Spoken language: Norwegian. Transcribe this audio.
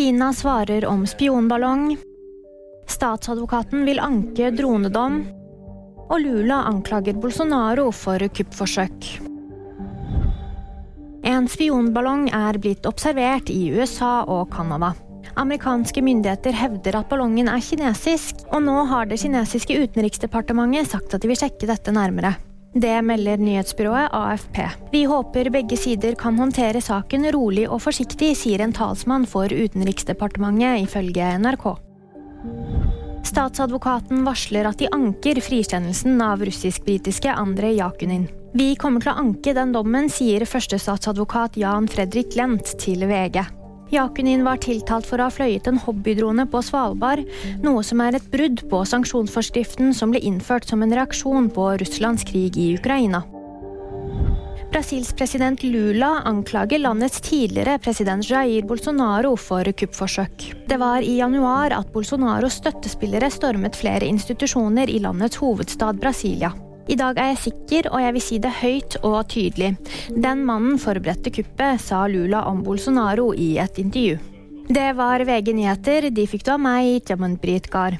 Kina svarer om spionballong. Statsadvokaten vil anke dronedom. Og Lula anklager Bolsonaro for kuppforsøk. En spionballong er blitt observert i USA og Canada. Amerikanske myndigheter hevder at ballongen er kinesisk, og nå har det kinesiske utenriksdepartementet sagt at de vil sjekke dette nærmere. Det melder nyhetsbyrået AFP. Vi håper begge sider kan håndtere saken rolig og forsiktig, sier en talsmann for Utenriksdepartementet, ifølge NRK. Statsadvokaten varsler at de anker frikjennelsen av russisk-britiske Andrej Jakunin. Vi kommer til å anke den dommen, sier førstestatsadvokat Jan Fredrik Lent til VG. Jakunin var tiltalt for å ha fløyet en hobbydrone på Svalbard, noe som er et brudd på sanksjonsforskriften som ble innført som en reaksjon på Russlands krig i Ukraina. Brasils president Lula anklager landets tidligere president Jair Bolsonaro for kuppforsøk. Det var i januar at Bolsonaros støttespillere stormet flere institusjoner i landets hovedstad Brasilia. I dag er jeg sikker, og jeg vil si det høyt og tydelig. Den mannen forberedte kuppet, sa Lula om Bolsonaro i et intervju. Det var VG nyheter. De fikk du av meg, Jamund Britgar.